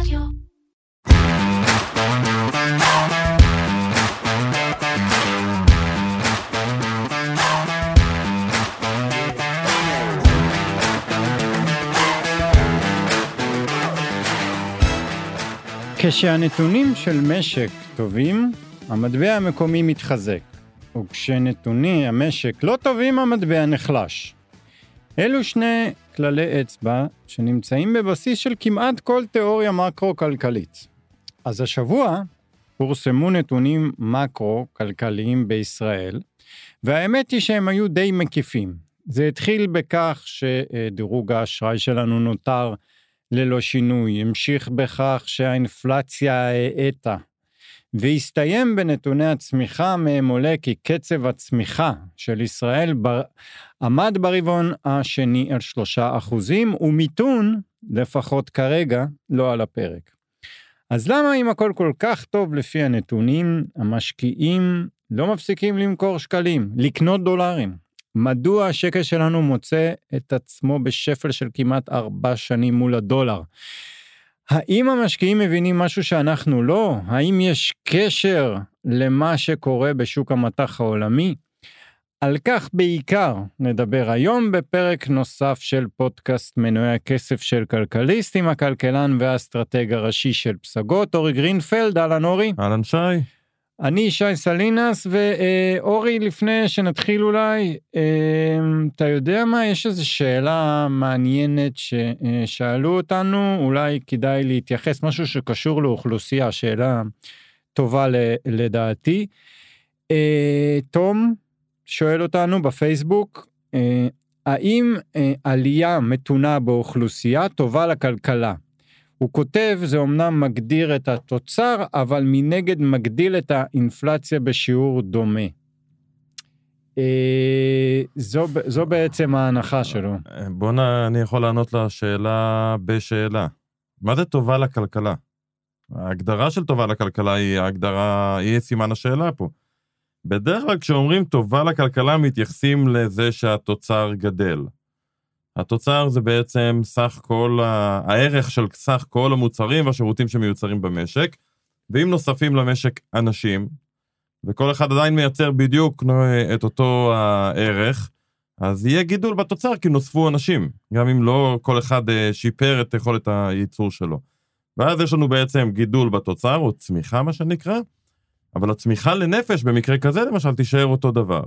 רדיו. כשהנתונים של משק טובים, המטבע המקומי מתחזק, וכשנתוני המשק לא טובים, המטבע נחלש. אלו שני כללי אצבע שנמצאים בבסיס של כמעט כל תיאוריה מקרו-כלכלית. אז השבוע פורסמו נתונים מקרו-כלכליים בישראל, והאמת היא שהם היו די מקיפים. זה התחיל בכך שדירוג האשראי שלנו נותר ללא שינוי, המשיך בכך שהאינפלציה האטה, והסתיים בנתוני הצמיחה מהם עולה כי קצב הצמיחה של ישראל בר... עמד ברבעון השני על שלושה אחוזים, ומיתון, לפחות כרגע, לא על הפרק. אז למה אם הכל כל כך טוב לפי הנתונים, המשקיעים לא מפסיקים למכור שקלים, לקנות דולרים? מדוע השקל שלנו מוצא את עצמו בשפל של כמעט ארבע שנים מול הדולר? האם המשקיעים מבינים משהו שאנחנו לא? האם יש קשר למה שקורה בשוק המט"ח העולמי? על כך בעיקר נדבר היום בפרק נוסף של פודקאסט מנועי הכסף של כלכליסט עם הכלכלן והאסטרטג הראשי של פסגות, אורי גרינפלד, אהלן אורי. אהלן שי. אני שי סלינס, ואורי, לפני שנתחיל אולי, אה, אתה יודע מה? יש איזו שאלה מעניינת ששאלו אותנו, אולי כדאי להתייחס, משהו שקשור לאוכלוסייה, שאלה טובה לדעתי. אה, תום שואל אותנו בפייסבוק, אה, האם עלייה מתונה באוכלוסייה טובה לכלכלה? הוא כותב, זה אמנם מגדיר את התוצר, אבל מנגד מגדיל את האינפלציה בשיעור דומה. אה, זו, זו בעצם ההנחה שלו. בוא נ... אני יכול לענות לשאלה בשאלה. מה זה טובה לכלכלה? ההגדרה של טובה לכלכלה היא ההגדרה, היא סימן השאלה פה. בדרך כלל כשאומרים טובה לכלכלה מתייחסים לזה שהתוצר גדל. התוצר זה בעצם סך כל הערך של סך כל המוצרים והשירותים שמיוצרים במשק, ואם נוספים למשק אנשים, וכל אחד עדיין מייצר בדיוק את אותו הערך, אז יהיה גידול בתוצר כי נוספו אנשים, גם אם לא כל אחד אה, שיפר את יכולת הייצור שלו. ואז יש לנו בעצם גידול בתוצר, או צמיחה מה שנקרא, אבל הצמיחה לנפש במקרה כזה למשל תישאר אותו דבר.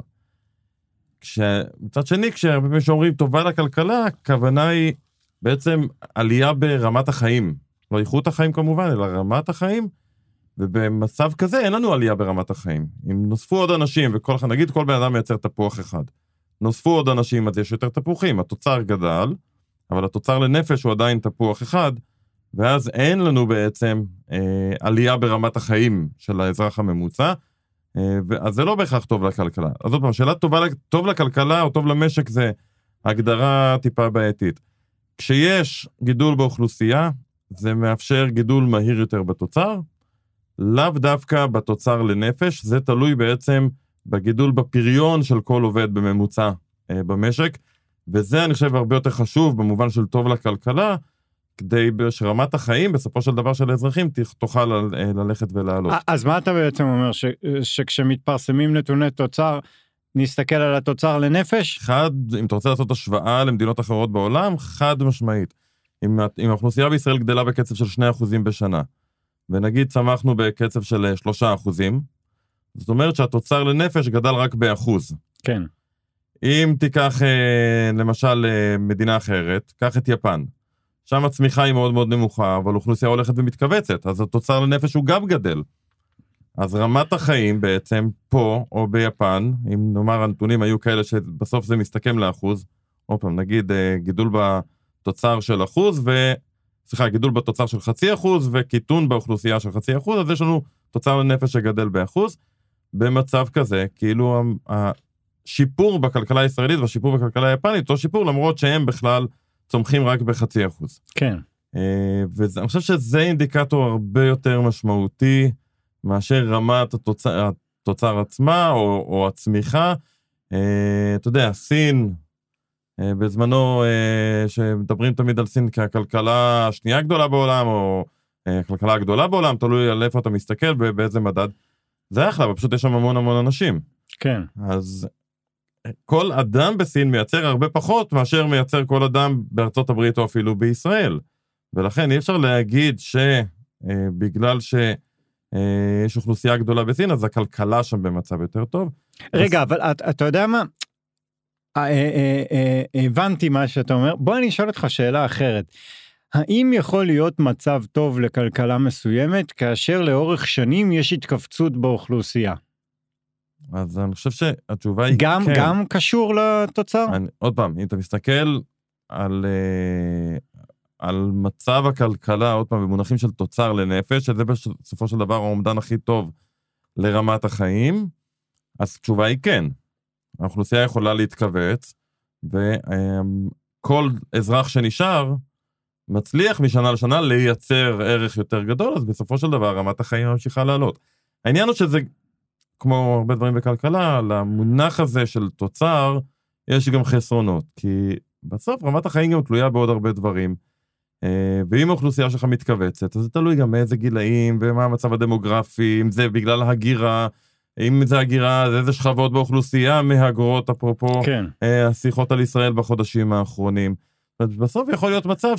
מצד שני, כשהרבה פעמים שאומרים טובה לכלכלה, הכוונה היא בעצם עלייה ברמת החיים. לא איכות החיים כמובן, אלא רמת החיים, ובמצב כזה אין לנו עלייה ברמת החיים. אם נוספו עוד אנשים, וכל אחד, נגיד כל בן אדם מייצר תפוח אחד, נוספו עוד אנשים, אז יש יותר תפוחים, התוצר גדל, אבל התוצר לנפש הוא עדיין תפוח אחד, ואז אין לנו בעצם אה, עלייה ברמת החיים של האזרח הממוצע, אז זה לא בהכרח טוב לכלכלה. אז עוד פעם, שאלה טובה, טוב לכלכלה או טוב למשק זה הגדרה טיפה בעייתית. כשיש גידול באוכלוסייה, זה מאפשר גידול מהיר יותר בתוצר, לאו דווקא בתוצר לנפש, זה תלוי בעצם בגידול בפריון של כל עובד בממוצע אה, במשק, וזה אני חושב הרבה יותר חשוב במובן של טוב לכלכלה, כדי שרמת החיים בסופו של דבר של האזרחים תוכל אה, ללכת ולעלות. אז מה אתה בעצם אומר, ש, שכשמתפרסמים נתוני תוצר, נסתכל על התוצר לנפש? חד, אם אתה רוצה לעשות השוואה למדינות אחרות בעולם, חד משמעית. אם, אם האוכלוסייה בישראל גדלה בקצב של 2% בשנה, ונגיד צמחנו בקצב של 3%, זאת אומרת שהתוצר לנפש גדל רק באחוז. כן. אם תיקח אה, למשל מדינה אחרת, קח את יפן. שם הצמיחה היא מאוד מאוד נמוכה, אבל אוכלוסייה הולכת ומתכווצת, אז התוצר לנפש הוא גם גדל. אז רמת החיים בעצם פה או ביפן, אם נאמר הנתונים היו כאלה שבסוף זה מסתכם לאחוז, עוד פעם נגיד אה, גידול בתוצר של אחוז ו... סליחה, גידול בתוצר של חצי אחוז וקיטון באוכלוסייה של חצי אחוז, אז יש לנו תוצר לנפש שגדל באחוז. במצב כזה, כאילו השיפור בכלכלה הישראלית והשיפור בכלכלה היפנית, אותו שיפור למרות שהם בכלל צומחים רק בחצי אחוז. כן. אה, ואני חושב שזה אינדיקטור הרבה יותר משמעותי מאשר רמת התוצר, התוצר עצמה או, או הצמיחה. אה, אתה יודע, סין, אה, בזמנו, שמדברים תמיד על סין כהכלכלה השנייה הגדולה בעולם, או הכלכלה הגדולה בעולם, תלוי על איפה אתה מסתכל, באיזה מדד. זה אחלה, אבל פשוט יש שם המון המון אנשים. כן. אז כל אדם בסין מייצר הרבה פחות מאשר מייצר כל אדם בארצות הברית או אפילו בישראל. ולכן אי אפשר להגיד שבגלל אה, שיש אה, אוכלוסייה גדולה בסין, אז הכלכלה שם במצב יותר טוב. רגע, אז... אבל אתה, יודע מה? אה, הבנתי מה שאתה אומר. בוא אני אשאל אותך שאלה אחרת. האם יכול להיות מצב טוב לכלכלה מסוימת כאשר לאורך שנים יש התכווצות באוכלוסייה? אז אני חושב שהתשובה היא גם, כן. גם קשור לתוצר? אני, עוד פעם, אם אתה מסתכל על, uh, על מצב הכלכלה, עוד פעם, במונחים של תוצר לנפש, שזה בסופו של דבר האומדן הכי טוב לרמת החיים, אז התשובה היא כן. האוכלוסייה יכולה להתכווץ, וכל אזרח שנשאר, מצליח משנה לשנה לייצר ערך יותר גדול, אז בסופו של דבר רמת החיים ממשיכה לעלות. העניין הוא שזה כמו הרבה דברים בכלכלה, למונח הזה של תוצר, יש גם חסרונות, כי בסוף רמת החיים גם תלויה בעוד הרבה דברים. אה, ואם האוכלוסייה שלך מתכווצת, אז זה תלוי גם מאיזה גילאים ומה המצב הדמוגרפי, אם זה בגלל הגירה, אם זה הגירה, אז איזה שכבות באוכלוסייה מהגרות, אפרופו כן. אה, השיחות על ישראל בחודשים האחרונים. בסוף יכול להיות מצב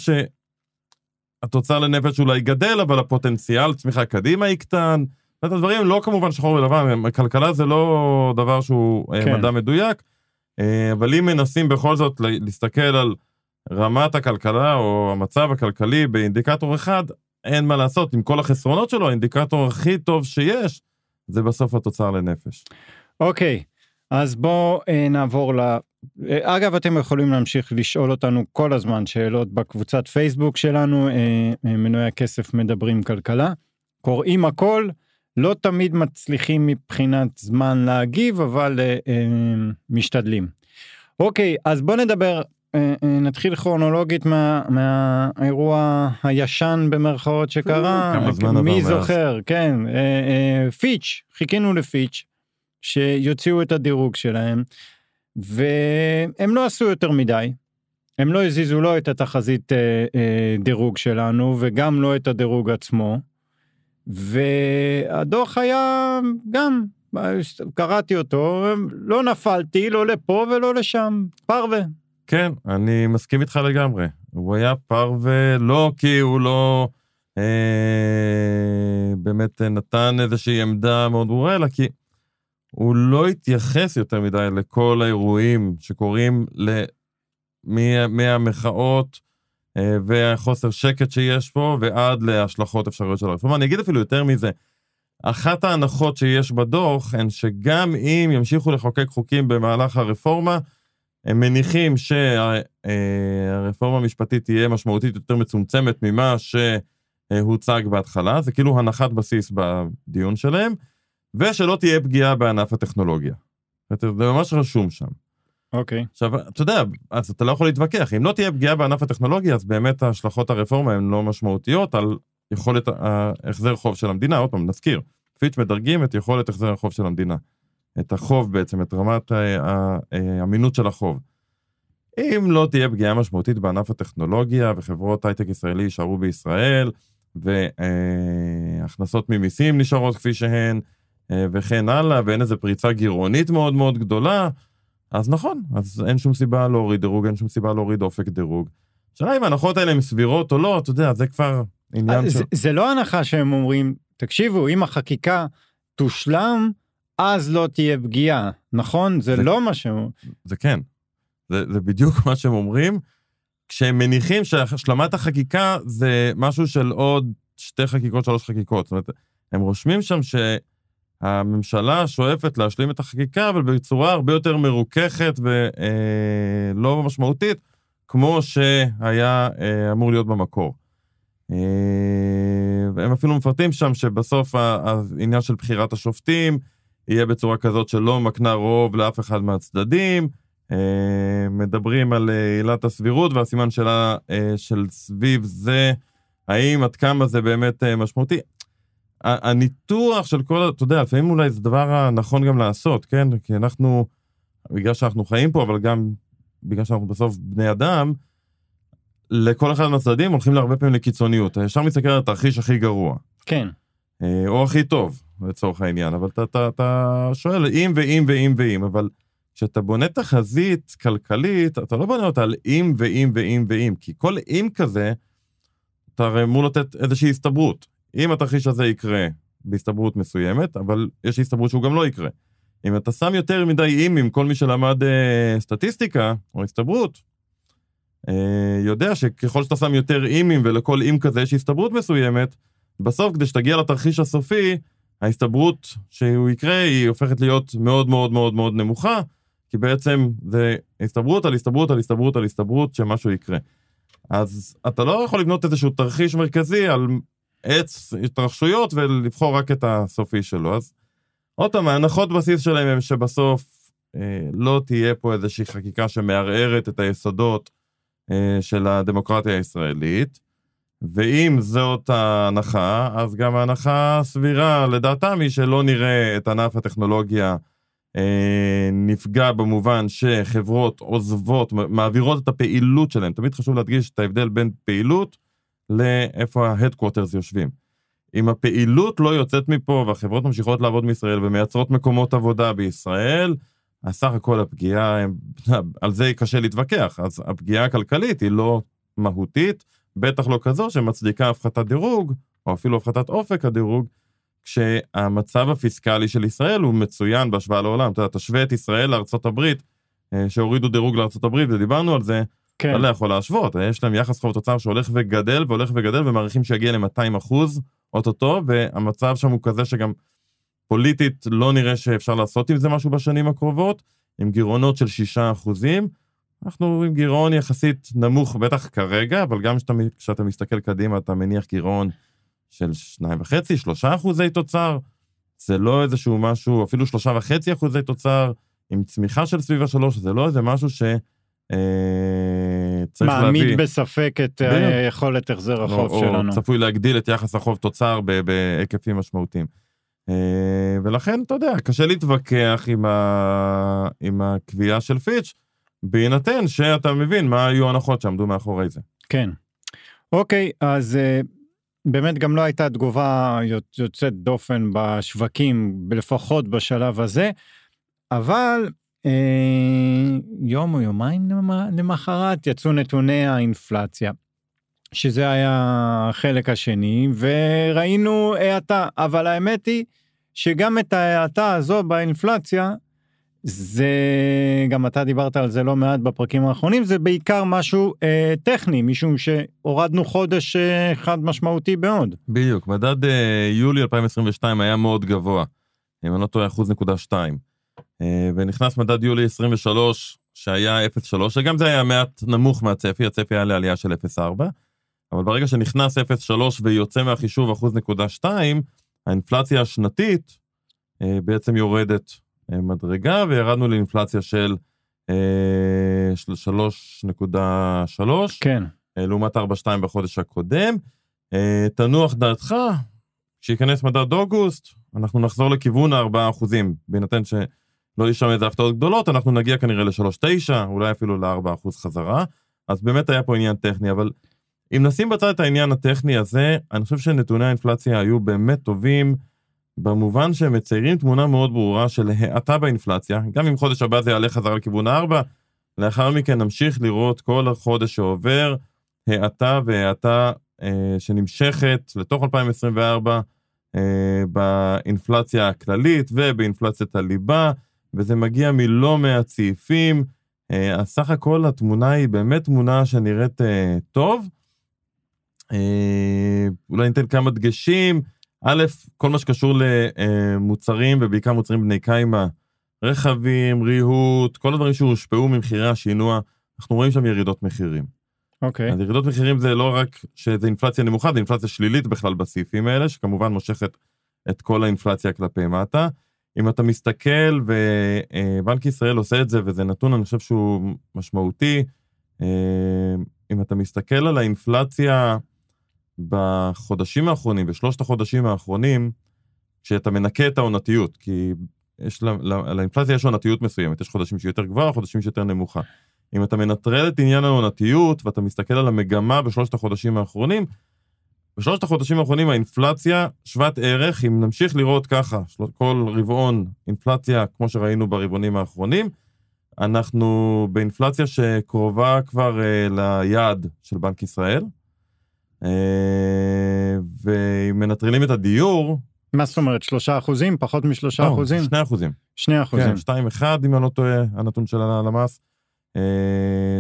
שהתוצר לנפש אולי גדל, אבל הפוטנציאל צמיחה קדימה יקטן, את הדברים לא כמובן שחור ולבן, כלכלה זה לא דבר שהוא אה, כן. מדע מדויק, אה, אבל אם מנסים בכל זאת להסתכל על רמת הכלכלה או המצב הכלכלי באינדיקטור אחד, אין מה לעשות, עם כל החסרונות שלו, האינדיקטור הכי טוב שיש, זה בסוף התוצר לנפש. אוקיי, אז בואו אה, נעבור ל... אגב, אתם יכולים להמשיך לשאול אותנו כל הזמן שאלות בקבוצת פייסבוק שלנו, מנועי הכסף מדברים כלכלה. קוראים הכל, לא תמיד מצליחים מבחינת זמן להגיב, אבל אה, אה, משתדלים. אוקיי, אז בוא נדבר, אה, אה, נתחיל כרונולוגית מה, מהאירוע הישן במרכאות שקרה. כמה זמן עבר מי זוכר, מאז. כן, אה, אה, פיץ', חיכינו לפיץ', שיוציאו את הדירוג שלהם, והם לא עשו יותר מדי. הם לא הזיזו לא את התחזית אה, אה, דירוג שלנו וגם לא את הדירוג עצמו. והדוח היה גם, קראתי אותו, לא נפלתי לא לפה ולא לשם, פרווה. כן, אני מסכים איתך לגמרי. הוא היה פרווה לא כי הוא לא אה, באמת נתן איזושהי עמדה מאוד ברורה, אלא כי הוא לא התייחס יותר מדי לכל האירועים שקורים ל... אה, והחוסר שקט שיש פה, ועד להשלכות אפשריות של הרפורמה. אני אגיד אפילו יותר מזה, אחת ההנחות שיש בדוח הן שגם אם ימשיכו לחוקק חוקים במהלך הרפורמה, הם מניחים שהרפורמה המשפטית תהיה משמעותית יותר מצומצמת ממה שהוצג בהתחלה, זה כאילו הנחת בסיס בדיון שלהם, ושלא תהיה פגיעה בענף הטכנולוגיה. זה ממש רשום שם. אוקיי. Okay. עכשיו, אתה יודע, אז אתה לא יכול להתווכח, אם לא תהיה פגיעה בענף הטכנולוגיה, אז באמת השלכות הרפורמה הן לא משמעותיות על יכולת ההחזר חוב של המדינה. עוד פעם, נזכיר, פיץ' מדרגים את יכולת החזר החוב של המדינה. את החוב בעצם, את רמת האמינות של החוב. אם לא תהיה פגיעה משמעותית בענף הטכנולוגיה וחברות הייטק ישראלי יישארו בישראל, והכנסות ממיסים נשארות כפי שהן, וכן הלאה, ואין איזו פריצה גירעונית מאוד מאוד גדולה, אז נכון, אז אין שום סיבה להוריד דירוג, אין שום סיבה להוריד אופק דירוג. השאלה אם ההנחות האלה הן סבירות או לא, אתה יודע, זה כבר עניין אה, של... זה לא הנחה שהם אומרים, תקשיבו, אם החקיקה תושלם, אז לא תהיה פגיעה, נכון? זה, זה לא מה שהם... זה כן, זה, זה בדיוק מה שהם אומרים, כשהם מניחים שהשלמת החקיקה זה משהו של עוד שתי חקיקות, שלוש חקיקות. זאת אומרת, הם רושמים שם ש... הממשלה שואפת להשלים את החקיקה, אבל בצורה הרבה יותר מרוככת ולא אה, משמעותית, כמו שהיה אה, אמור להיות במקור. אה, הם אפילו מפרטים שם שבסוף העניין של בחירת השופטים יהיה בצורה כזאת שלא מקנה רוב לאף אחד מהצדדים. מדברים על עילת הסבירות והסימן שלה של סביב זה, האם עד כמה זה באמת משמעותי. הניתוח של כל, אתה יודע, לפעמים אולי זה דבר הנכון גם לעשות, כן? כי אנחנו, בגלל שאנחנו חיים פה, אבל גם בגלל שאנחנו בסוף בני אדם, לכל אחד מהצדדים הולכים להרבה פעמים לקיצוניות. אתה ישר מסתכל על התרחיש הכי גרוע, כן, אה, או הכי טוב, לצורך העניין, אבל אתה, אתה, אתה שואל אם ואם ואם ואם, אבל כשאתה בונה תחזית כלכלית, אתה לא בונה אותה על אם ואם ואם ואם, כי כל אם כזה, אתה הרי אמור לתת איזושהי הסתברות. אם התרחיש הזה יקרה בהסתברות מסוימת, אבל יש הסתברות שהוא גם לא יקרה. אם אתה שם יותר מדי אימים, כל מי שלמד אה, סטטיסטיקה או הסתברות, אה, יודע שככל שאתה שם יותר אימים ולכל אים כזה יש הסתברות מסוימת, בסוף כדי שתגיע לתרחיש הסופי, ההסתברות שהוא יקרה היא הופכת להיות מאוד מאוד מאוד מאוד נמוכה, כי בעצם זה הסתברות על הסתברות על הסתברות על הסתברות שמשהו יקרה. אז אתה לא יכול לבנות איזשהו תרחיש מרכזי על עץ התרחשויות ולבחור רק את הסופי שלו. אז עוד פעם, ההנחות בסיס שלהם הם שבסוף אה, לא תהיה פה איזושהי חקיקה שמערערת את היסודות אה, של הדמוקרטיה הישראלית. ואם זאת ההנחה, אז גם ההנחה הסבירה לדעתם היא שלא נראה את ענף הטכנולוגיה אה, נפגע במובן שחברות עוזבות, מעבירות את הפעילות שלהן. תמיד חשוב להדגיש את ההבדל בין פעילות לאיפה ה-headquarters יושבים. אם הפעילות לא יוצאת מפה והחברות ממשיכות לעבוד מישראל ומייצרות מקומות עבודה בישראל, אז סך הכל הפגיעה, על זה קשה להתווכח. אז הפגיעה הכלכלית היא לא מהותית, בטח לא כזו שמצדיקה הפחתת דירוג, או אפילו הפחתת אופק הדירוג, כשהמצב הפיסקלי של ישראל הוא מצוין בהשוואה לעולם. אתה יודע, תשווה את ישראל לארצות הברית, אה, שהורידו דירוג לארצות הברית, ודיברנו על זה, כן, אתה לא יכול להשוות, יש להם יחס חוב תוצר שהולך וגדל והולך וגדל ומעריכים שיגיע ל-200 אחוז אוטוטו, והמצב שם הוא כזה שגם פוליטית לא נראה שאפשר לעשות עם זה משהו בשנים הקרובות, עם גירעונות של 6 אחוזים. אנחנו עם גירעון יחסית נמוך, בטח כרגע, אבל גם כשאתה, כשאתה מסתכל קדימה אתה מניח גירעון של 2.5, 3 אחוזי תוצר. זה לא איזשהו משהו, אפילו 3.5 אחוזי תוצר, עם צמיחה של סביב השלוש, זה לא איזה משהו ש... אה, צריך מעמיד להביא... בספק את. אה, יכולת החזר החוב או, שלנו. או צפוי להגדיל את יחס החוב תוצר בהיקפים משמעותיים. אה, ולכן, אתה יודע, קשה להתווכח עם, ה... עם הקביעה של פיץ', בהינתן שאתה מבין מה היו ההנחות שעמדו מאחורי זה. כן. אוקיי, אז באמת גם לא הייתה תגובה יוצ- יוצאת דופן בשווקים, לפחות בשלב הזה, אבל יום או יומיים למ- למחרת יצאו נתוני האינפלציה, שזה היה החלק השני, וראינו האטה, אבל האמת היא שגם את ההאטה הזו באינפלציה, זה גם אתה דיברת על זה לא מעט בפרקים האחרונים זה בעיקר משהו אה, טכני משום שהורדנו חודש אה, חד משמעותי מאוד. בדיוק, מדד אה, יולי 2022 היה מאוד גבוה, אם אני לא טועה, אחוז נקודה שתיים. אה, ונכנס מדד יולי 23 שהיה 0.3, שגם זה היה מעט נמוך מהצפי, הצפי היה לעלייה של 0.4, אבל ברגע שנכנס 0.3 ויוצא מהחישוב אחוז נקודה שתיים, האינפלציה השנתית אה, בעצם יורדת אה, מדרגה, וירדנו לאינפלציה של אה, של 3.3, כן. לעומת 4.2 בחודש הקודם. תנוח דעתך, כשייכנס מדד אוגוסט, אנחנו נחזור לכיוון ה-4 אחוזים, בהינתן שלא יהיו שם איזה הפתעות גדולות, אנחנו נגיע כנראה ל-3.9, אולי אפילו ל-4 אחוז חזרה. אז באמת היה פה עניין טכני, אבל אם נשים בצד את העניין הטכני הזה, אני חושב שנתוני האינפלציה היו באמת טובים, במובן שהם מציירים תמונה מאוד ברורה של האטה באינפלציה, גם אם חודש הבא זה יעלה חזרה לכיוון ה-4, לאחר מכן נמשיך לראות כל החודש שעובר האטה והאטה אה, שנמשכת לתוך 2024 אה, באינפלציה הכללית ובאינפלציית הליבה, וזה מגיע מלא מעט סעיפים. אה, אז סך הכל התמונה היא באמת תמונה שנראית אה, טוב. אה, אולי ניתן כמה דגשים. א', כל מה שקשור למוצרים ובעיקר מוצרים בני קיימא, רכבים, ריהוט, כל הדברים שהושפעו ממחירי השינוע, אנחנו רואים שם ירידות מחירים. אוקיי. אז ירידות מחירים זה לא רק שזה אינפלציה נמוכה, זה אינפלציה שלילית בכלל בסעיפים האלה, שכמובן מושכת את כל האינפלציה כלפי מטה. אם אתה מסתכל, ובנק ישראל עושה את זה, וזה נתון, אני חושב שהוא משמעותי, אה, אם אתה מסתכל על האינפלציה בחודשים האחרונים, בשלושת החודשים האחרונים, כשאתה מנקה את העונתיות, כי יש לה, לה- לאינפלציה יש עונתיות מסוימת, יש חודשים שהיא יותר גבוהה, חודשים שיותר נמוכה. אם אתה מנטרל את עניין העונתיות ואתה מסתכל על המגמה בשלושת החודשים האחרונים, בשלושת החודשים האחרונים האינפלציה שוות ערך, אם נמשיך לראות ככה, כל רבעון אינפלציה כמו שראינו ברבעונים האחרונים, אנחנו באינפלציה שקרובה כבר uh, ליעד של בנק ישראל, uh, ואם מנטרלים את הדיור... מה זאת אומרת, שלושה אחוזים? פחות משלושה לא, אחוזים? שני אחוזים. שני אחוזים. כן, שתיים אחד, אם אני לא טועה, הנתון של הלמ"ס, uh,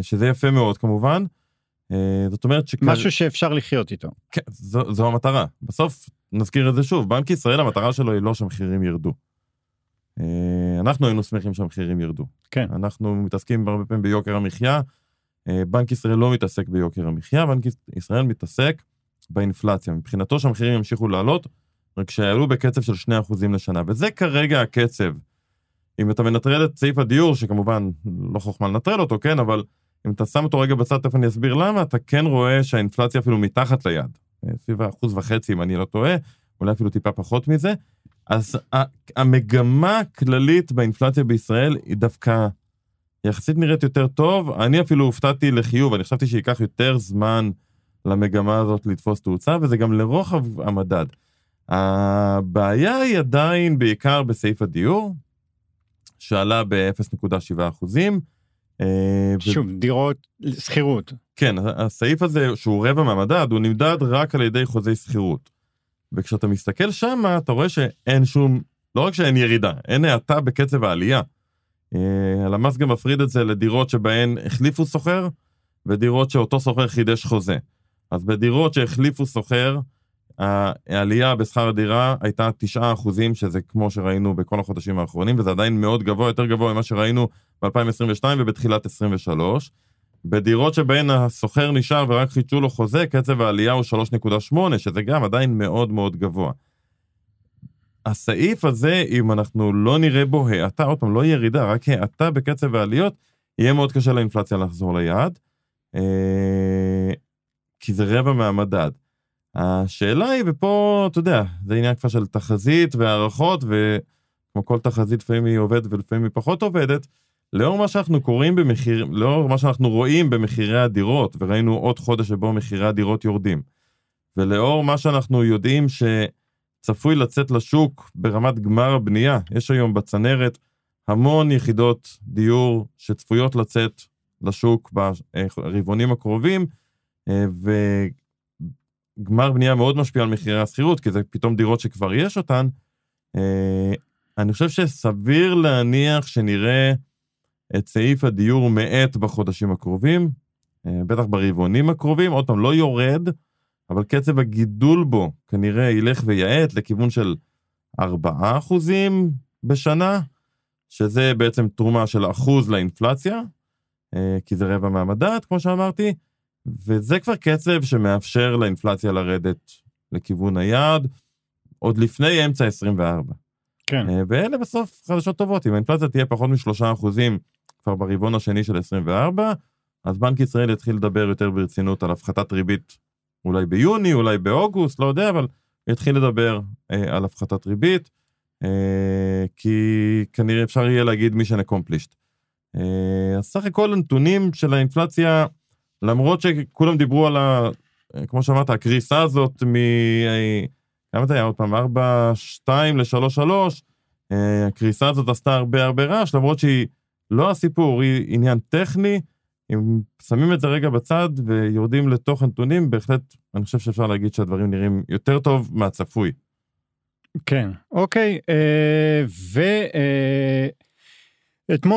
שזה יפה מאוד כמובן. Uh, זאת אומרת שכ... משהו שאפשר לחיות איתו. כן, זו, זו המטרה. בסוף, נזכיר את זה שוב, בנק ישראל, המטרה שלו היא לא שהמחירים ירדו. אה, אנחנו היינו שמחים שהמחירים ירדו. כן. אנחנו מתעסקים הרבה פעמים ביוקר המחיה, אה, בנק ישראל לא מתעסק ביוקר המחיה, בנק ישראל מתעסק באינפלציה. מבחינתו שהמחירים ימשיכו לעלות, רק שיעלו בקצב של 2% לשנה, וזה כרגע הקצב. אם אתה מנטרל את סעיף הדיור, שכמובן לא חוכמה לנטרל אותו, כן, אבל אם אתה שם אותו רגע בצד, תכף אני אסביר למה, אתה כן רואה שהאינפלציה אפילו מתחת ליעד. אה, סביב האחוז וחצי, אם אני לא טועה, אולי אפילו טיפה פחות מזה, אז המגמה הכללית באינפלציה בישראל היא דווקא יחסית נראית יותר טוב. אני אפילו הופתעתי לחיוב, אני חשבתי שייקח יותר זמן למגמה הזאת לתפוס תאוצה, וזה גם לרוחב המדד. הבעיה היא עדיין בעיקר בסעיף הדיור, שעלה ב-0.7 אחוזים. אה, שוב, ו... דירות, שכירות. כן, הסעיף הזה, שהוא רבע מהמדד, הוא נמדד רק על ידי חוזי שכירות. וכשאתה מסתכל שם, אתה רואה שאין שום, לא רק שאין ירידה, אין האטה בקצב העלייה. אה, הלמ"ס גם מפריד את זה לדירות שבהן החליפו סוחר, ודירות שאותו סוחר חידש חוזה. אז בדירות שהחליפו סוחר, העלייה בשכר הדירה הייתה 9 אחוזים, שזה כמו שראינו בכל החודשים האחרונים, וזה עדיין מאוד גבוה, יותר גבוה ממה שראינו ב-2022 ובתחילת 23. בדירות שבהן הסוחר נשאר ורק חידשו לו חוזה, קצב העלייה הוא 3.8, שזה גם עדיין מאוד מאוד גבוה. הסעיף הזה, אם אנחנו לא נראה בו האטה, עוד פעם, לא ירידה, רק האטה בקצב העליות, יהיה מאוד קשה לאינפלציה לחזור ליעד, אה, כי זה רבע מהמדד. השאלה היא, ופה, אתה יודע, זה עניין כבר של תחזית והערכות, וכמו כל תחזית, לפעמים היא עובדת ולפעמים היא פחות עובדת, לאור מה שאנחנו קוראים במחיר, לאור מה שאנחנו רואים במחירי הדירות, וראינו עוד חודש שבו מחירי הדירות יורדים, ולאור מה שאנחנו יודעים שצפוי לצאת לשוק ברמת גמר הבנייה, יש היום בצנרת המון יחידות דיור שצפויות לצאת לשוק ברבעונים הקרובים, וגמר בנייה מאוד משפיע על מחירי השכירות, כי זה פתאום דירות שכבר יש אותן. אה, אני חושב שסביר להניח שנראה את סעיף הדיור מאט בחודשים הקרובים, אה, בטח ברבעונים הקרובים, עוד פעם, לא יורד, אבל קצב הגידול בו כנראה ילך ויעט לכיוון של 4% בשנה, שזה בעצם תרומה של אחוז לאינפלציה, אה, כי זה רבע מהמדד, כמו שאמרתי, וזה כבר קצב שמאפשר לאינפלציה לרדת לכיוון היעד, עוד לפני אמצע 24. כן. אה, ואלה בסוף חדשות טובות, אם האינפלציה תהיה פחות משלושה אחוזים כבר ברבעון השני של 24, אז בנק ישראל יתחיל לדבר יותר ברצינות על הפחתת ריבית אולי ביוני, אולי באוגוסט, לא יודע, אבל יתחיל לדבר אה, על הפחתת ריבית, אה, כי כנראה אפשר יהיה להגיד מישן אקומפלישט. אה, אז סך הכל הנתונים של האינפלציה, למרות שכולם דיברו על ה... כמו שאמרת, הקריסה הזאת מ... כמה זה היה עוד פעם? 4-2 ל-3-3, אה, הקריסה הזאת עשתה הרבה הרבה רעש, למרות שהיא לא הסיפור, היא עניין טכני. אם שמים את זה רגע בצד ויורדים לתוך הנתונים, בהחלט אני חושב שאפשר להגיד שהדברים נראים יותר טוב מהצפוי. כן, אוקיי, אה, ואתמול אה,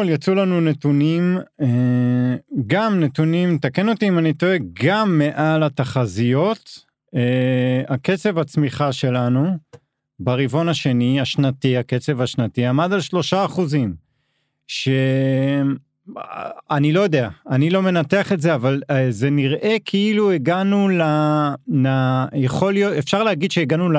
יצאו לנו נתונים, אה, גם נתונים, תקן אותי אם אני טועה, גם מעל התחזיות, אה, הקצב הצמיחה שלנו ברבעון השני, השנתי, הקצב השנתי, עמד על שלושה אחוזים. שאני לא יודע, אני לא מנתח את זה, אבל אה, זה נראה כאילו הגענו ל... ל... יכול להיות, אפשר להגיד שהגענו ל...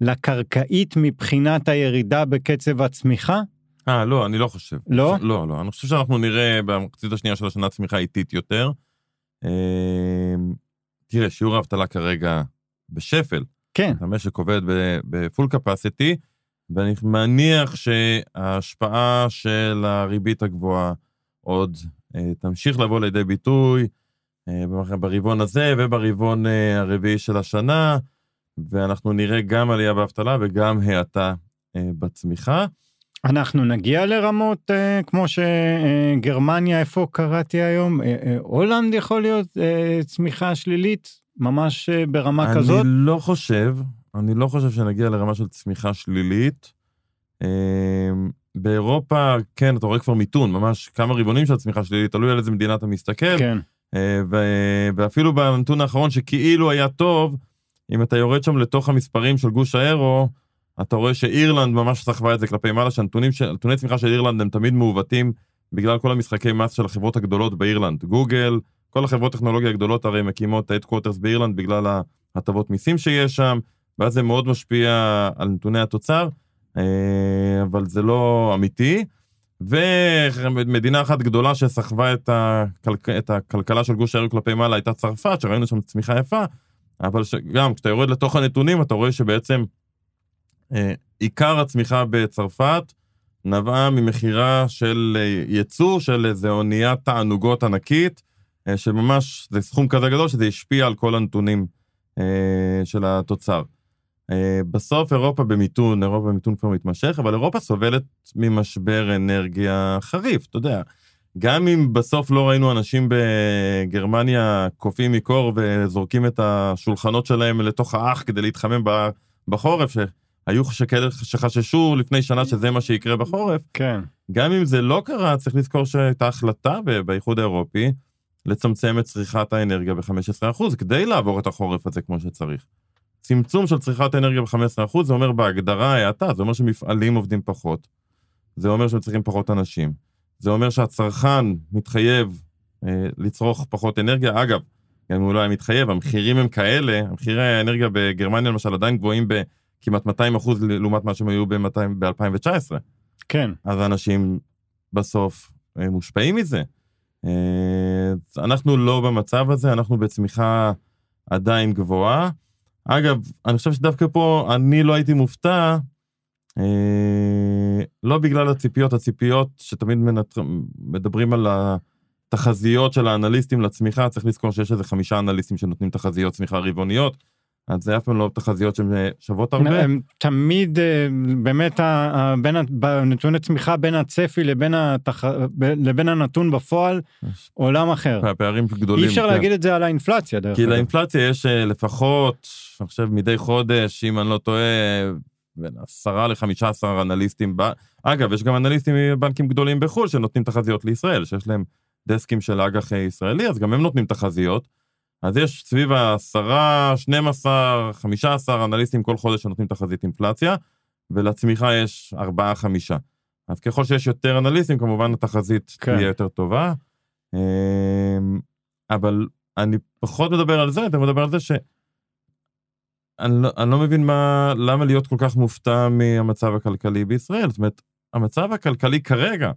לקרקעית מבחינת הירידה בקצב הצמיחה? אה, לא, אני לא חושב. לא? לא, לא, אני חושב שאנחנו נראה במחצית השנייה של השנה צמיחה איטית יותר. אה, תראה, שיעור האבטלה כרגע בשפל. כן. המשק עובד בפול קפסיטי. ואני מניח שההשפעה של הריבית הגבוהה עוד אה, תמשיך לבוא לידי ביטוי אה, ברבעון הזה וברבעון אה, הרביעי של השנה, ואנחנו נראה גם עלייה באבטלה וגם האטה בצמיחה. אנחנו נגיע לרמות אה, כמו שגרמניה, איפה קראתי היום? אה, אה, הולנד יכול להיות אה, צמיחה שלילית, ממש אה, ברמה אני כזאת? אני לא חושב, אני לא חושב שנגיע לרמה של צמיחה שלילית. אה, באירופה, כן, אתה רואה כבר מיתון, ממש כמה רבעונים של צמיחה שלילית, תלוי על איזה מדינה אתה מסתכל. כן. אה, ואפילו בנתון האחרון שכאילו היה טוב, אם אתה יורד שם לתוך המספרים של גוש האירו, אתה רואה שאירלנד ממש סחבה את זה כלפי מעלה, שהנתוני צמיחה של אירלנד הם תמיד מעוותים בגלל כל המשחקי מס של החברות הגדולות באירלנד. גוגל, כל החברות טכנולוגיה הגדולות הרי מקימות את ה headquarters באירלנד בגלל ההטבות מיסים שיש שם, ואז זה מאוד משפיע על נתוני התוצר, אה, אבל זה לא אמיתי. ומדינה אחת גדולה שסחבה את, הכלכ... את הכלכלה של גוש האירו כלפי מעלה הייתה צרפת, שראינו שם צמיחה יפה, אבל גם כשאתה יורד לתוך הנתונים אתה רואה שבעצם עיקר הצמיחה בצרפת נבעה ממכירה של אה, ייצוא של איזה אוניית תענוגות ענקית, אה, שממש זה סכום כזה גדול שזה השפיע על כל הנתונים של התוצר. בסוף אירופה במיתון, אירופה במיתון כבר מתמשך, אבל אירופה סובלת ממשבר אנרגיה חריף, אתה יודע. גם אם בסוף לא ראינו אנשים בגרמניה קופאים מקור וזורקים את השולחנות שלהם לתוך האח כדי להתחמם בחורף, היו שכאלה שחששו לפני שנה שזה מה שיקרה בחורף. כן. גם אם זה לא קרה, צריך לזכור שהייתה החלטה באיחוד האירופי לצמצם את צריכת האנרגיה ב-15% כדי לעבור את החורף הזה כמו שצריך. צמצום של צריכת האנרגיה ב-15% זה אומר בהגדרה האטה, זה אומר שמפעלים עובדים פחות. זה אומר שהם צריכים פחות אנשים. זה אומר שהצרכן מתחייב אה, לצרוך פחות אנרגיה. אגב, גם אם הוא לא היה מתחייב, המחירים הם כאלה, המחירי האנרגיה בגרמניה למשל עדיין גבוהים ב... כמעט 200 אחוז לעומת מה שהם היו ב-2019. כן. אז אנשים בסוף אה, מושפעים מזה. אה, אנחנו לא במצב הזה, אנחנו בצמיחה עדיין גבוהה. אגב, אני חושב שדווקא פה אני לא הייתי מופתע, אה, לא בגלל הציפיות, הציפיות שתמיד מנטר... מדברים על התחזיות של האנליסטים לצמיחה, צריך לזכור שיש איזה חמישה אנליסטים שנותנים תחזיות צמיחה רבעוניות. אז זה אף פעם לא תחזיות שהן אה, שוות הרבה. הם תמיד אה, באמת בין, בנתוני צמיחה בין הצפי לבין, התח... לבין הנתון בפועל עולם אחר. פערים גדולים. אי אפשר כן. להגיד את זה על האינפלציה דרך אגב. כי לאינפלציה יש אה, לפחות, אני חושב מדי חודש, אם אני לא טועה, בין עשרה לחמישה עשר אנליסטים. אגב, יש גם אנליסטים מבנקים גדולים בחו"ל שנותנים תחזיות לישראל, שיש להם דסקים של אג"ח ישראלי, אז גם הם נותנים תחזיות. אז יש סביב ה-10, 12, 15 אנליסטים כל חודש שנותנים תחזית אינפלציה, ולצמיחה יש 4-5. אז ככל שיש יותר אנליסטים, כמובן התחזית כן. תהיה יותר טובה. אמ, אבל אני פחות מדבר על זה, אתה מדבר על זה ש... אני לא, אני לא מבין מה, למה להיות כל כך מופתע מהמצב הכלכלי בישראל. זאת אומרת, המצב הכלכלי כרגע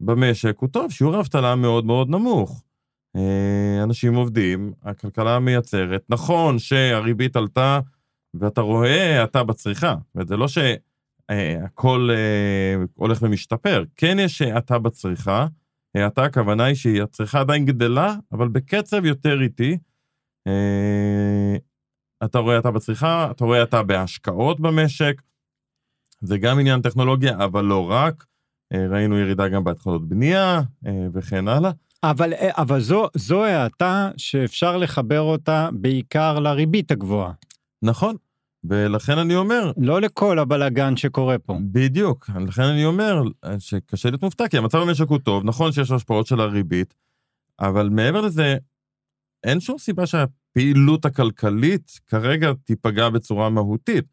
במשק הוא טוב, שיעור האבטלה מאוד מאוד נמוך. אה, אנשים עובדים, הכלכלה מייצרת. נכון שהריבית עלתה, ואתה רואה האטה בצריכה. זאת אומרת, זה לא שהכל אה, הולך ומשתפר. כן יש האטה בצריכה. האטה, הכוונה היא שהצריכה עדיין גדלה, אבל בקצב יותר איטי. אה, אתה רואה האטה בצריכה, אתה רואה האטה בהשקעות במשק. זה גם עניין טכנולוגיה, אבל לא רק. ראינו ירידה גם בהתחלות בנייה וכן הלאה. אבל, אה, אבל זו, זו האטה שאפשר לחבר אותה בעיקר לריבית הגבוהה. נכון, ולכן אני אומר... לא לכל הבלגן שקורה פה. בדיוק, לכן אני אומר שקשה להיות מופתע, כי המצב במשק הוא טוב, נכון שיש השפעות של הריבית, אבל מעבר לזה, אין שום סיבה שהפעילות הכלכלית כרגע תיפגע בצורה מהותית.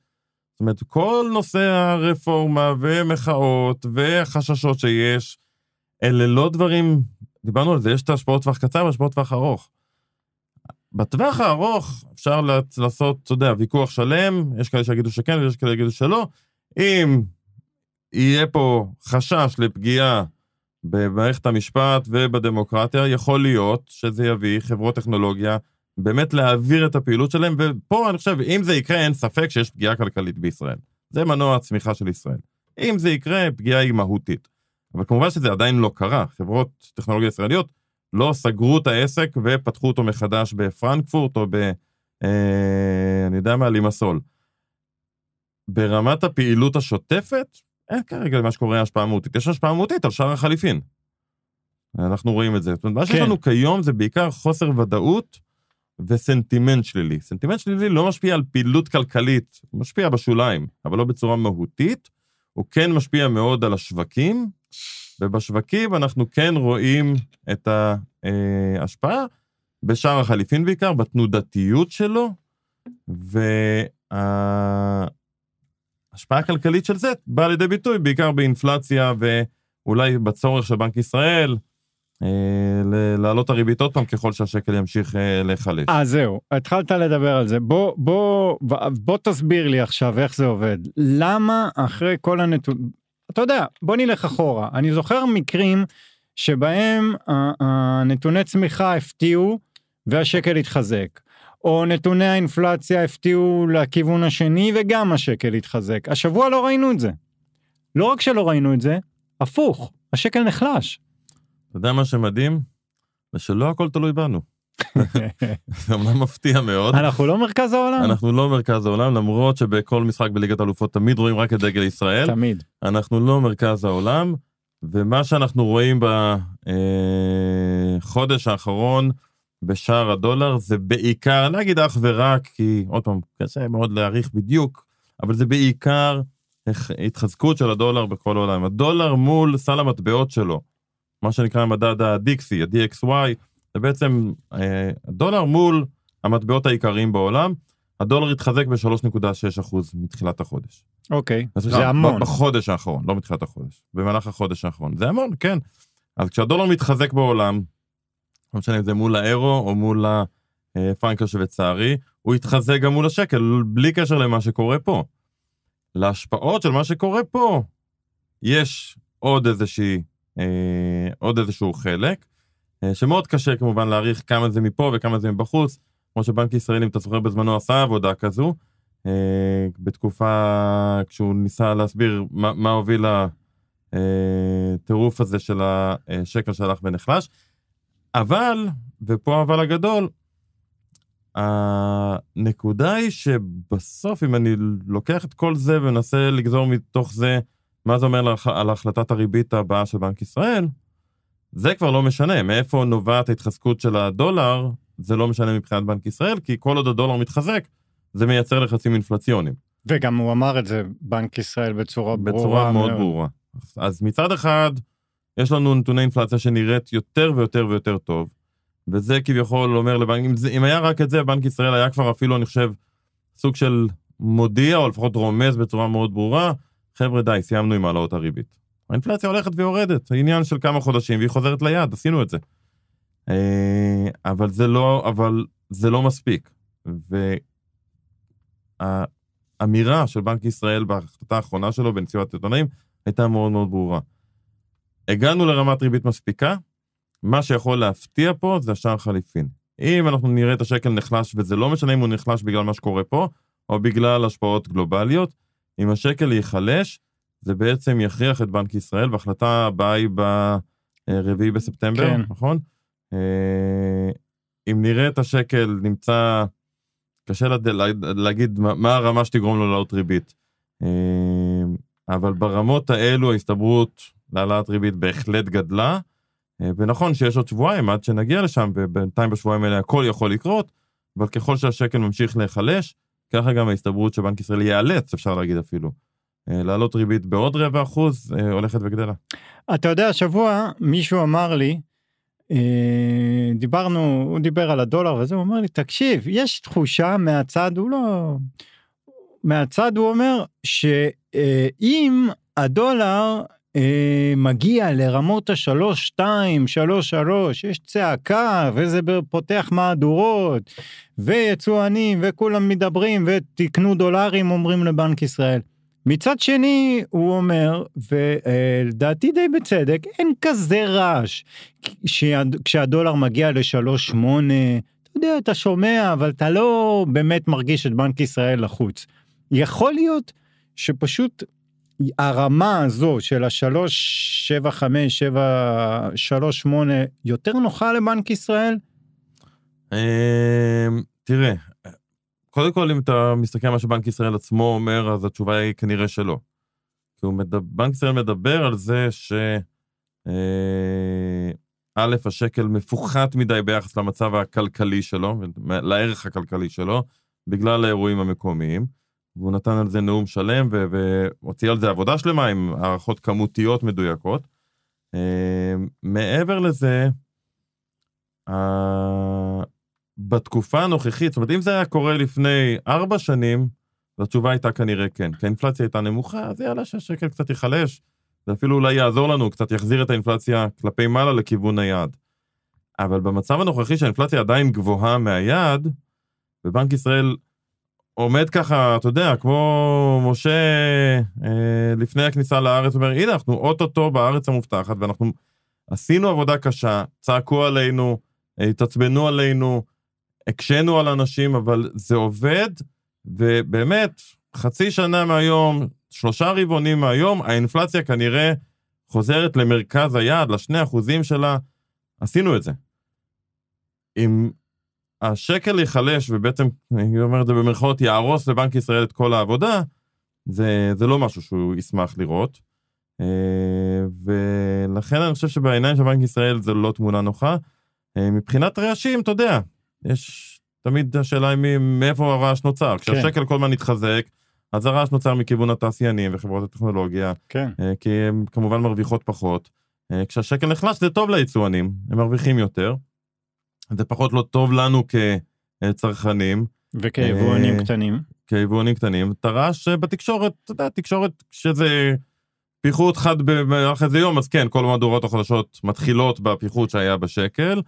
זאת אומרת, כל נושא הרפורמה ומחאות וחששות שיש, אלה לא דברים דיברנו על זה, יש את ההשפעות טווח קצר והשפעות טווח ארוך. בטווח הארוך אפשר לעשות, אתה יודע, ויכוח שלם, יש כאלה שיגידו שכן ויש כאלה שיגידו שלא. אם יהיה פה חשש לפגיעה במערכת המשפט ובדמוקרטיה, יכול להיות שזה יביא חברות טכנולוגיה באמת להעביר את הפעילות שלהם, ופה אני חושב, אם זה יקרה, אין ספק שיש פגיעה כלכלית בישראל. זה מנוע הצמיחה של ישראל. אם זה יקרה, פגיעה היא מהותית. אבל כמובן שזה עדיין לא קרה. חברות טכנולוגיה ישראליות לא סגרו את העסק ופתחו אותו מחדש בפרנקפורט או ב... אה, אני יודע מה, לימסול. ברמת הפעילות השוטפת, אין כרגע למה שקורה השפעה מהותית. יש השפעה מהותית על שער החליפין. אנחנו רואים את זה. זאת אומרת, מה שיש כן. לנו כיום זה בעיקר חוסר ודאות וסנטימנט שלילי. סנטימנט שלילי לא משפיע על פעילות כלכלית, הוא משפיע בשוליים, אבל לא בצורה מהותית. הוא כן משפיע מאוד על השווקים, ובשווקים אנחנו כן רואים את ההשפעה בשער החליפין בעיקר, בתנודתיות שלו, וההשפעה הכלכלית של זה באה לידי ביטוי בעיקר באינפלציה ואולי בצורך של בנק ישראל אה, להעלות הריבית עוד פעם ככל שהשקל ימשיך אה, להיחלש. אה, זהו, התחלת לדבר על זה. בוא, בוא, בוא תסביר לי עכשיו איך זה עובד. למה אחרי כל הנתונים, אתה יודע, בוא נלך אחורה. אני זוכר מקרים שבהם הנתוני צמיחה הפתיעו והשקל התחזק. או נתוני האינפלציה הפתיעו לכיוון השני וגם השקל התחזק. השבוע לא ראינו את זה. לא רק שלא ראינו את זה, הפוך, השקל נחלש. אתה יודע מה שמדהים? זה שלא הכל תלוי בנו. זה אמנם מפתיע מאוד. אנחנו לא מרכז העולם? אנחנו לא מרכז העולם, למרות שבכל משחק בליגת האלופות תמיד רואים רק את דגל ישראל. תמיד. אנחנו לא מרכז העולם, ומה שאנחנו רואים בחודש האחרון בשער הדולר זה בעיקר, אגיד אך ורק, כי עוד פעם, קשה מאוד להעריך בדיוק, אבל זה בעיקר התחזקות של הדולר בכל העולם. הדולר מול סל המטבעות שלו, מה שנקרא מדד הדיקסי, ה-DXY, זה בעצם אה, הדולר מול המטבעות העיקריים בעולם. הדולר התחזק ב-3.6% מתחילת החודש. אוקיי, סליחה, זה המון. בחודש האחרון, לא מתחילת החודש, במהלך החודש האחרון. זה המון, כן. אז כשהדולר מתחזק בעולם, לא משנה אם זה מול האירו או מול הפרנק השוויצרי, הוא יתחזק גם מול השקל, בלי קשר למה שקורה פה. להשפעות של מה שקורה פה, יש עוד איזושהי, אה, עוד איזשהו חלק, אה, שמאוד קשה כמובן להעריך כמה זה מפה וכמה זה מבחוץ, כמו שבנק ישראל, אם אתה זוכר בזמנו, עשה עבודה כזו, אה, בתקופה, כשהוא ניסה להסביר מה, מה הוביל הטירוף הזה של השקל שהלך ונחלש. אבל, ופה האבל הגדול, הנקודה היא שבסוף, אם אני לוקח את כל זה ומנסה לגזור מתוך זה מה זה אומר על החלטת הריבית הבאה של בנק ישראל, זה כבר לא משנה. מאיפה נובעת ההתחזקות של הדולר, זה לא משנה מבחינת בנק ישראל, כי כל עוד הדולר מתחזק, זה מייצר לחצים אינפלציוניים. וגם הוא אמר את זה, בנק ישראל, בצורה ברורה. בצורה מאוד ברורה. אז מצד אחד, יש לנו נתוני אינפלציה שנראית יותר ויותר ויותר טוב, וזה כביכול אומר לבנק, אם, זה, אם היה רק את זה, בנק ישראל היה כבר אפילו, אני חושב, סוג של מודיע, או לפחות רומז בצורה מאוד ברורה, חבר'ה די, סיימנו עם העלאות הריבית. האינפלציה הולכת ויורדת, עניין של כמה חודשים, והיא חוזרת ליעד, עשינו את זה. אבל זה לא, אבל זה לא מספיק. והאמירה של בנק ישראל בהחלטה האחרונה שלו בנציבת עיתונאים הייתה מאוד מאוד ברורה. הגענו לרמת ריבית מספיקה, מה שיכול להפתיע פה זה השער חליפין. אם אנחנו נראה את השקל נחלש, וזה לא משנה אם הוא נחלש בגלל מה שקורה פה, או בגלל השפעות גלובליות, אם השקל ייחלש, זה בעצם יכריח את בנק ישראל, וההחלטה הבאה היא ברביעי בספטמבר, כן. נכון? אם נראה את השקל נמצא, קשה לד... להגיד מה הרמה שתגרום לו לעלות ריבית. אבל ברמות האלו ההסתברות להעלאת ריבית בהחלט גדלה, ונכון שיש עוד שבועיים עד שנגיע לשם, ובינתיים בשבועיים האלה הכל יכול לקרות, אבל ככל שהשקל ממשיך להיחלש, ככה גם ההסתברות שבנק ישראל ייאלץ, אפשר להגיד אפילו, להעלות ריבית בעוד רבע אחוז, הולכת וגדלה. אתה יודע, השבוע מישהו אמר לי, דיברנו, הוא דיבר על הדולר וזה, הוא אמר לי, תקשיב, יש תחושה מהצד, הוא לא... מהצד הוא אומר שאם הדולר אה, מגיע לרמות השלוש שתיים, שלוש שלוש, יש צעקה וזה פותח מהדורות ויצואנים וכולם מדברים ותקנו דולרים אומרים לבנק ישראל. מצד שני הוא אומר ולדעתי די בצדק אין כזה רעש כשהדולר מגיע לשלוש שמונה אתה יודע אתה שומע אבל אתה לא באמת מרגיש את בנק ישראל לחוץ. יכול להיות שפשוט הרמה הזו של השלוש, שבע, חמש, שבע, שלוש, שמונה, יותר נוחה לבנק ישראל? אמ, תראה, קודם כל אם אתה מסתכל על מה שבנק ישראל עצמו אומר, אז התשובה היא כנראה שלא. כי הוא מדבר, בנק ישראל מדבר על זה ש... אה, א', השקל מפוחת מדי ביחס למצב הכלכלי שלו, לערך הכלכלי שלו, בגלל האירועים המקומיים. והוא נתן על זה נאום שלם והוציא על זה עבודה שלמה עם הערכות כמותיות מדויקות. אה, מעבר לזה, בתקופה הנוכחית, זאת אומרת, אם זה היה קורה לפני ארבע שנים, התשובה הייתה כנראה כן. כי האינפלציה הייתה נמוכה, אז יאללה שהשקל קצת ייחלש, זה אפילו אולי יעזור לנו, קצת יחזיר את האינפלציה כלפי מעלה לכיוון היעד. אבל במצב הנוכחי שהאינפלציה עדיין גבוהה מהיעד, ובנק ישראל עומד ככה, אתה יודע, כמו משה אה, לפני הכניסה לארץ, אומר, הנה, אנחנו אוטוטו בארץ המובטחת, ואנחנו עשינו עבודה קשה, צעקו עלינו, התעצבנו עלינו, הקשינו על אנשים, אבל זה עובד, ובאמת, חצי שנה מהיום, שלושה רבעונים מהיום, האינפלציה כנראה חוזרת למרכז היעד, לשני אחוזים שלה, עשינו את זה. אם השקל ייחלש, ובעצם, אני אומר את זה במרכאות, יהרוס לבנק ישראל את כל העבודה, זה, זה לא משהו שהוא ישמח לראות. אה, ולכן אני חושב שבעיניים של בנק ישראל זה לא תמונה נוחה. אה, מבחינת רעשים, אתה יודע, יש תמיד השאלה היא מאיפה הרעש נוצר. כן. כשהשקל כל הזמן מתחזק, אז הרעש נוצר מכיוון התעשיינים וחברות הטכנולוגיה, כן. אה, כי הן כמובן מרוויחות פחות. כשהשקל נחלש זה טוב ליצואנים, הם מרוויחים יותר. זה פחות לא טוב לנו כצרכנים. וכיבואנים קטנים. כיבואנים קטנים. את הרעש בתקשורת, אתה יודע, תקשורת שזה פיחות חד במהלך איזה יום, אז כן, כל המהדורות החדשות מתחילות בפיחות שהיה בשקל, אה,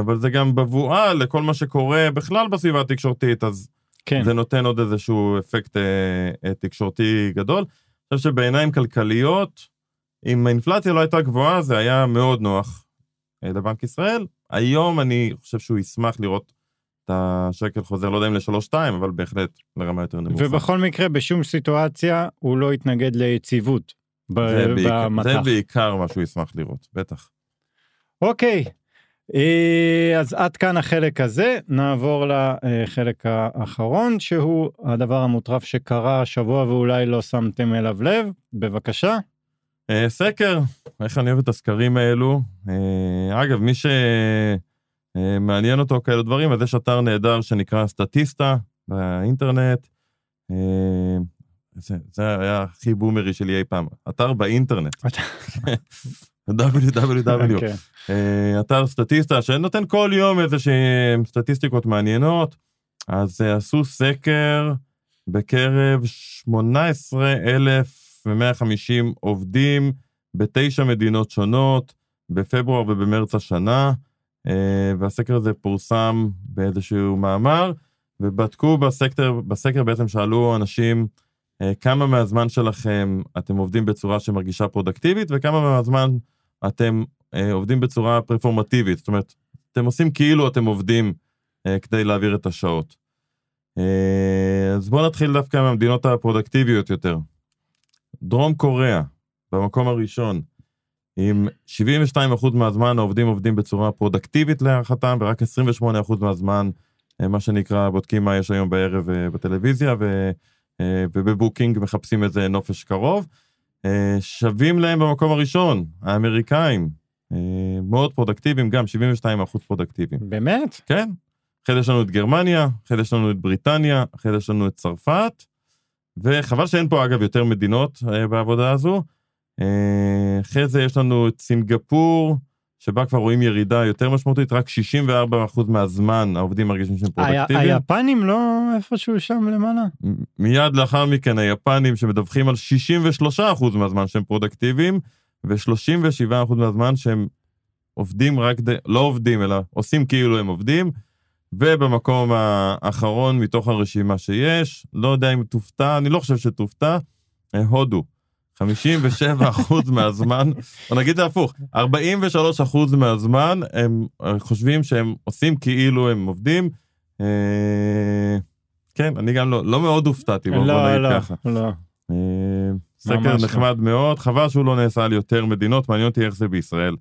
אבל זה גם בבואה לכל מה שקורה בכלל בסביבה התקשורתית, אז כן. זה נותן עוד איזשהו אפקט אה, אה, תקשורתי גדול. אני חושב שבעיניים כלכליות, אם האינפלציה לא הייתה גבוהה, זה היה מאוד נוח לבנק ישראל. היום אני חושב שהוא ישמח לראות את השקל חוזר, לא יודע אם לשלוש שתיים, אבל בהחלט לרמה יותר נמוכה. ובכל מקרה, בשום סיטואציה הוא לא יתנגד ליציבות. זה, בעיקר, זה בעיקר מה שהוא ישמח לראות, בטח. אוקיי, אה, אז עד כאן החלק הזה, נעבור לחלק האחרון, שהוא הדבר המוטרף שקרה השבוע ואולי לא שמתם אליו לב, בבקשה. אה, סקר, איך אני אוהב את הסקרים האלו. אה, אגב, מי שמעניין אותו כאלה דברים, אז יש אתר נהדר שנקרא סטטיסטה באינטרנט. זה, זה היה הכי בומרי שלי אי פעם, אתר באינטרנט. www, okay. uh, אתר סטטיסטה שנותן כל יום איזה שהם סטטיסטיקות מעניינות, אז uh, עשו סקר בקרב 18,150 עובדים בתשע מדינות שונות, בפברואר ובמרץ השנה, uh, והסקר הזה פורסם באיזשהו מאמר, ובדקו בסקר, בסקר בעצם שאלו אנשים, אה, כמה מהזמן שלכם אתם עובדים בצורה שמרגישה פרודקטיבית, וכמה מהזמן אתם אה, עובדים בצורה פרפורמטיבית. זאת אומרת, אתם עושים כאילו אתם עובדים אה, כדי להעביר את השעות. אז בואו נתחיל דווקא מהמדינות הפרודקטיביות יותר. דרום קוריאה, במקום הראשון, עם 72% מהזמן העובדים עובדים בצורה פרודקטיבית להערכתם, ורק 28% מהזמן, מה שנקרא, בודקים מה יש היום בערב בטלוויזיה, ו... אה, ובבוקינג מחפשים איזה נופש קרוב. אה, שווים להם במקום הראשון, האמריקאים, אה, מאוד פרודקטיביים, גם 72 אחוז פרודקטיביים. באמת? כן. אחרי יש לנו את גרמניה, אחרי יש לנו את בריטניה, אחרי יש לנו את צרפת, וחבל שאין פה אגב יותר מדינות בעבודה הזו. אחרי זה יש לנו את סינגפור, שבה כבר רואים ירידה יותר משמעותית, רק 64% מהזמן העובדים מרגישים שהם פרודקטיביים. היפנים לא איפשהו שם למעלה? מיד לאחר מכן היפנים שמדווחים על 63% מהזמן שהם פרודקטיביים, ו-37% מהזמן שהם עובדים רק, ד... לא עובדים, אלא עושים כאילו הם עובדים. ובמקום האחרון מתוך הרשימה שיש, לא יודע אם תופתע, אני לא חושב שתופתע, הודו. 57 אחוז מהזמן, או נגיד זה הפוך, 43 אחוז מהזמן הם חושבים שהם עושים כאילו הם עובדים. אה, כן, אני גם לא, לא מאוד הופתעתי, בוא לא, נגיד לא, ככה. לא. אה, סקר לא. נחמד מאוד, חבל שהוא לא נעשה על יותר מדינות, מעניין אותי איך זה בישראל.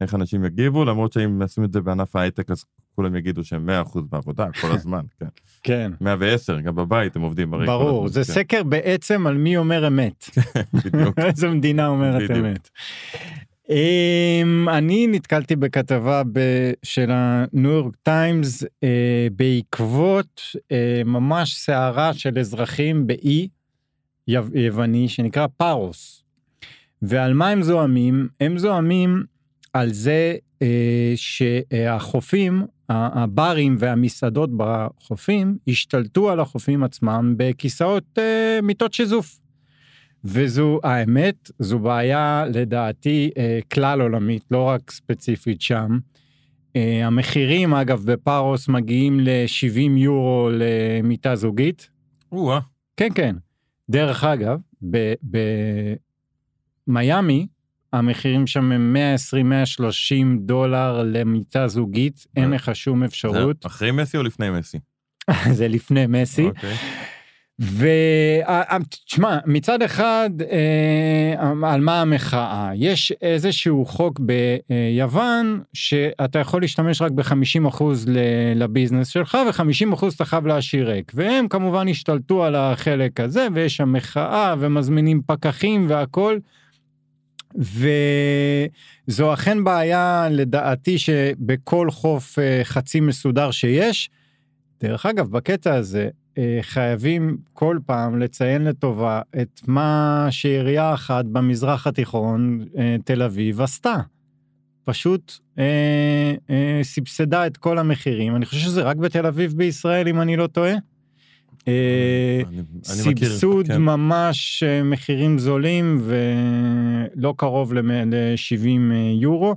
איך אנשים יגיבו, למרות שאם נשים את זה בענף ההייטק, אז כולם יגידו שהם 100% בעבודה כל הזמן, כן. כן. 110, גם בבית הם עובדים כל ברור, זה כן. סקר בעצם על מי אומר אמת. בדיוק. איזה מדינה אומרת בדיוק. אמת. Um, אני נתקלתי בכתבה ב- של הניו יורק טיימס uh, בעקבות uh, ממש סערה של אזרחים באי יו- יווני שנקרא פארוס. ועל מה הם זועמים? הם זועמים על זה uh, שהחופים, הברים והמסעדות בחופים השתלטו על החופים עצמם בכיסאות uh, מיטות שיזוף. וזו האמת, זו בעיה לדעתי אה, כלל עולמית, לא רק ספציפית שם. אה, המחירים אגב בפארוס מגיעים ל-70 יורו למיטה זוגית. או-אה, כן, כן. דרך אגב, במיאמי המחירים שם הם 120-130 דולר למיטה זוגית, אין אה. לך שום זה אפשרות, אחרי מסי או לפני מסי? זה לפני מסי. אוקיי. ותשמע, מצד אחד, אה, על מה המחאה? יש איזשהו חוק ביוון שאתה יכול להשתמש רק ב-50% לביזנס שלך ו-50% אתה חייב להשאיר ריק. והם כמובן השתלטו על החלק הזה ויש שם מחאה ומזמינים פקחים והכל. וזו אכן בעיה לדעתי שבכל חוף אה, חצי מסודר שיש. דרך אגב, בקטע הזה, אה, חייבים כל פעם לציין לטובה את מה שעירייה אחת במזרח התיכון, אה, תל אביב, עשתה. פשוט אה, אה, סבסדה את כל המחירים, אני חושב שזה רק בתל אביב בישראל, אם אני לא טועה. אה, אני- אני מכיר, סבסוד כן. ממש אה, מחירים זולים ולא קרוב ל-70 יורו.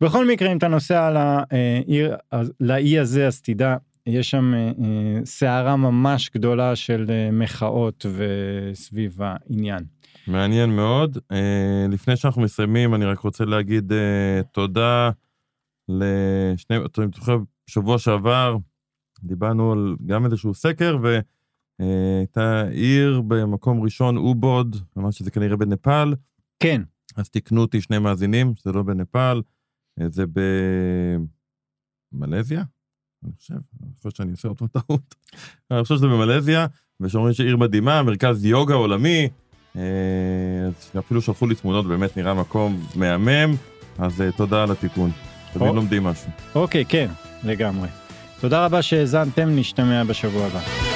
בכל מקרה, אם אתה נוסע לעיר, לאי הזה, אז תדע, יש שם אה, אה, סערה ממש גדולה של אה, מחאות וסביב העניין. מעניין מאוד. אה, לפני שאנחנו מסיימים, אני רק רוצה להגיד אה, תודה לשני, אתה זוכר, בשבוע שעבר דיברנו על גם איזשהו סקר, והייתה עיר במקום ראשון, אובוד, ממש שזה כנראה בנפאל, כן, אז תיקנו אותי שני מאזינים, שזה לא בנפאל, אה, זה במלזיה, אני חושב, אני חושב שאני עושה אותו טעות. אני חושב שזה במלזיה, ושאומרים שעיר מדהימה, מרכז יוגה עולמי, אה, אז אפילו שלחו לי תמונות, באמת נראה מקום מהמם, אז אה, תודה על התיקון. תמיד או. לומדים משהו. אוקיי, כן, לגמרי. תודה רבה שהאזנתם, נשתמע בשבוע הבא.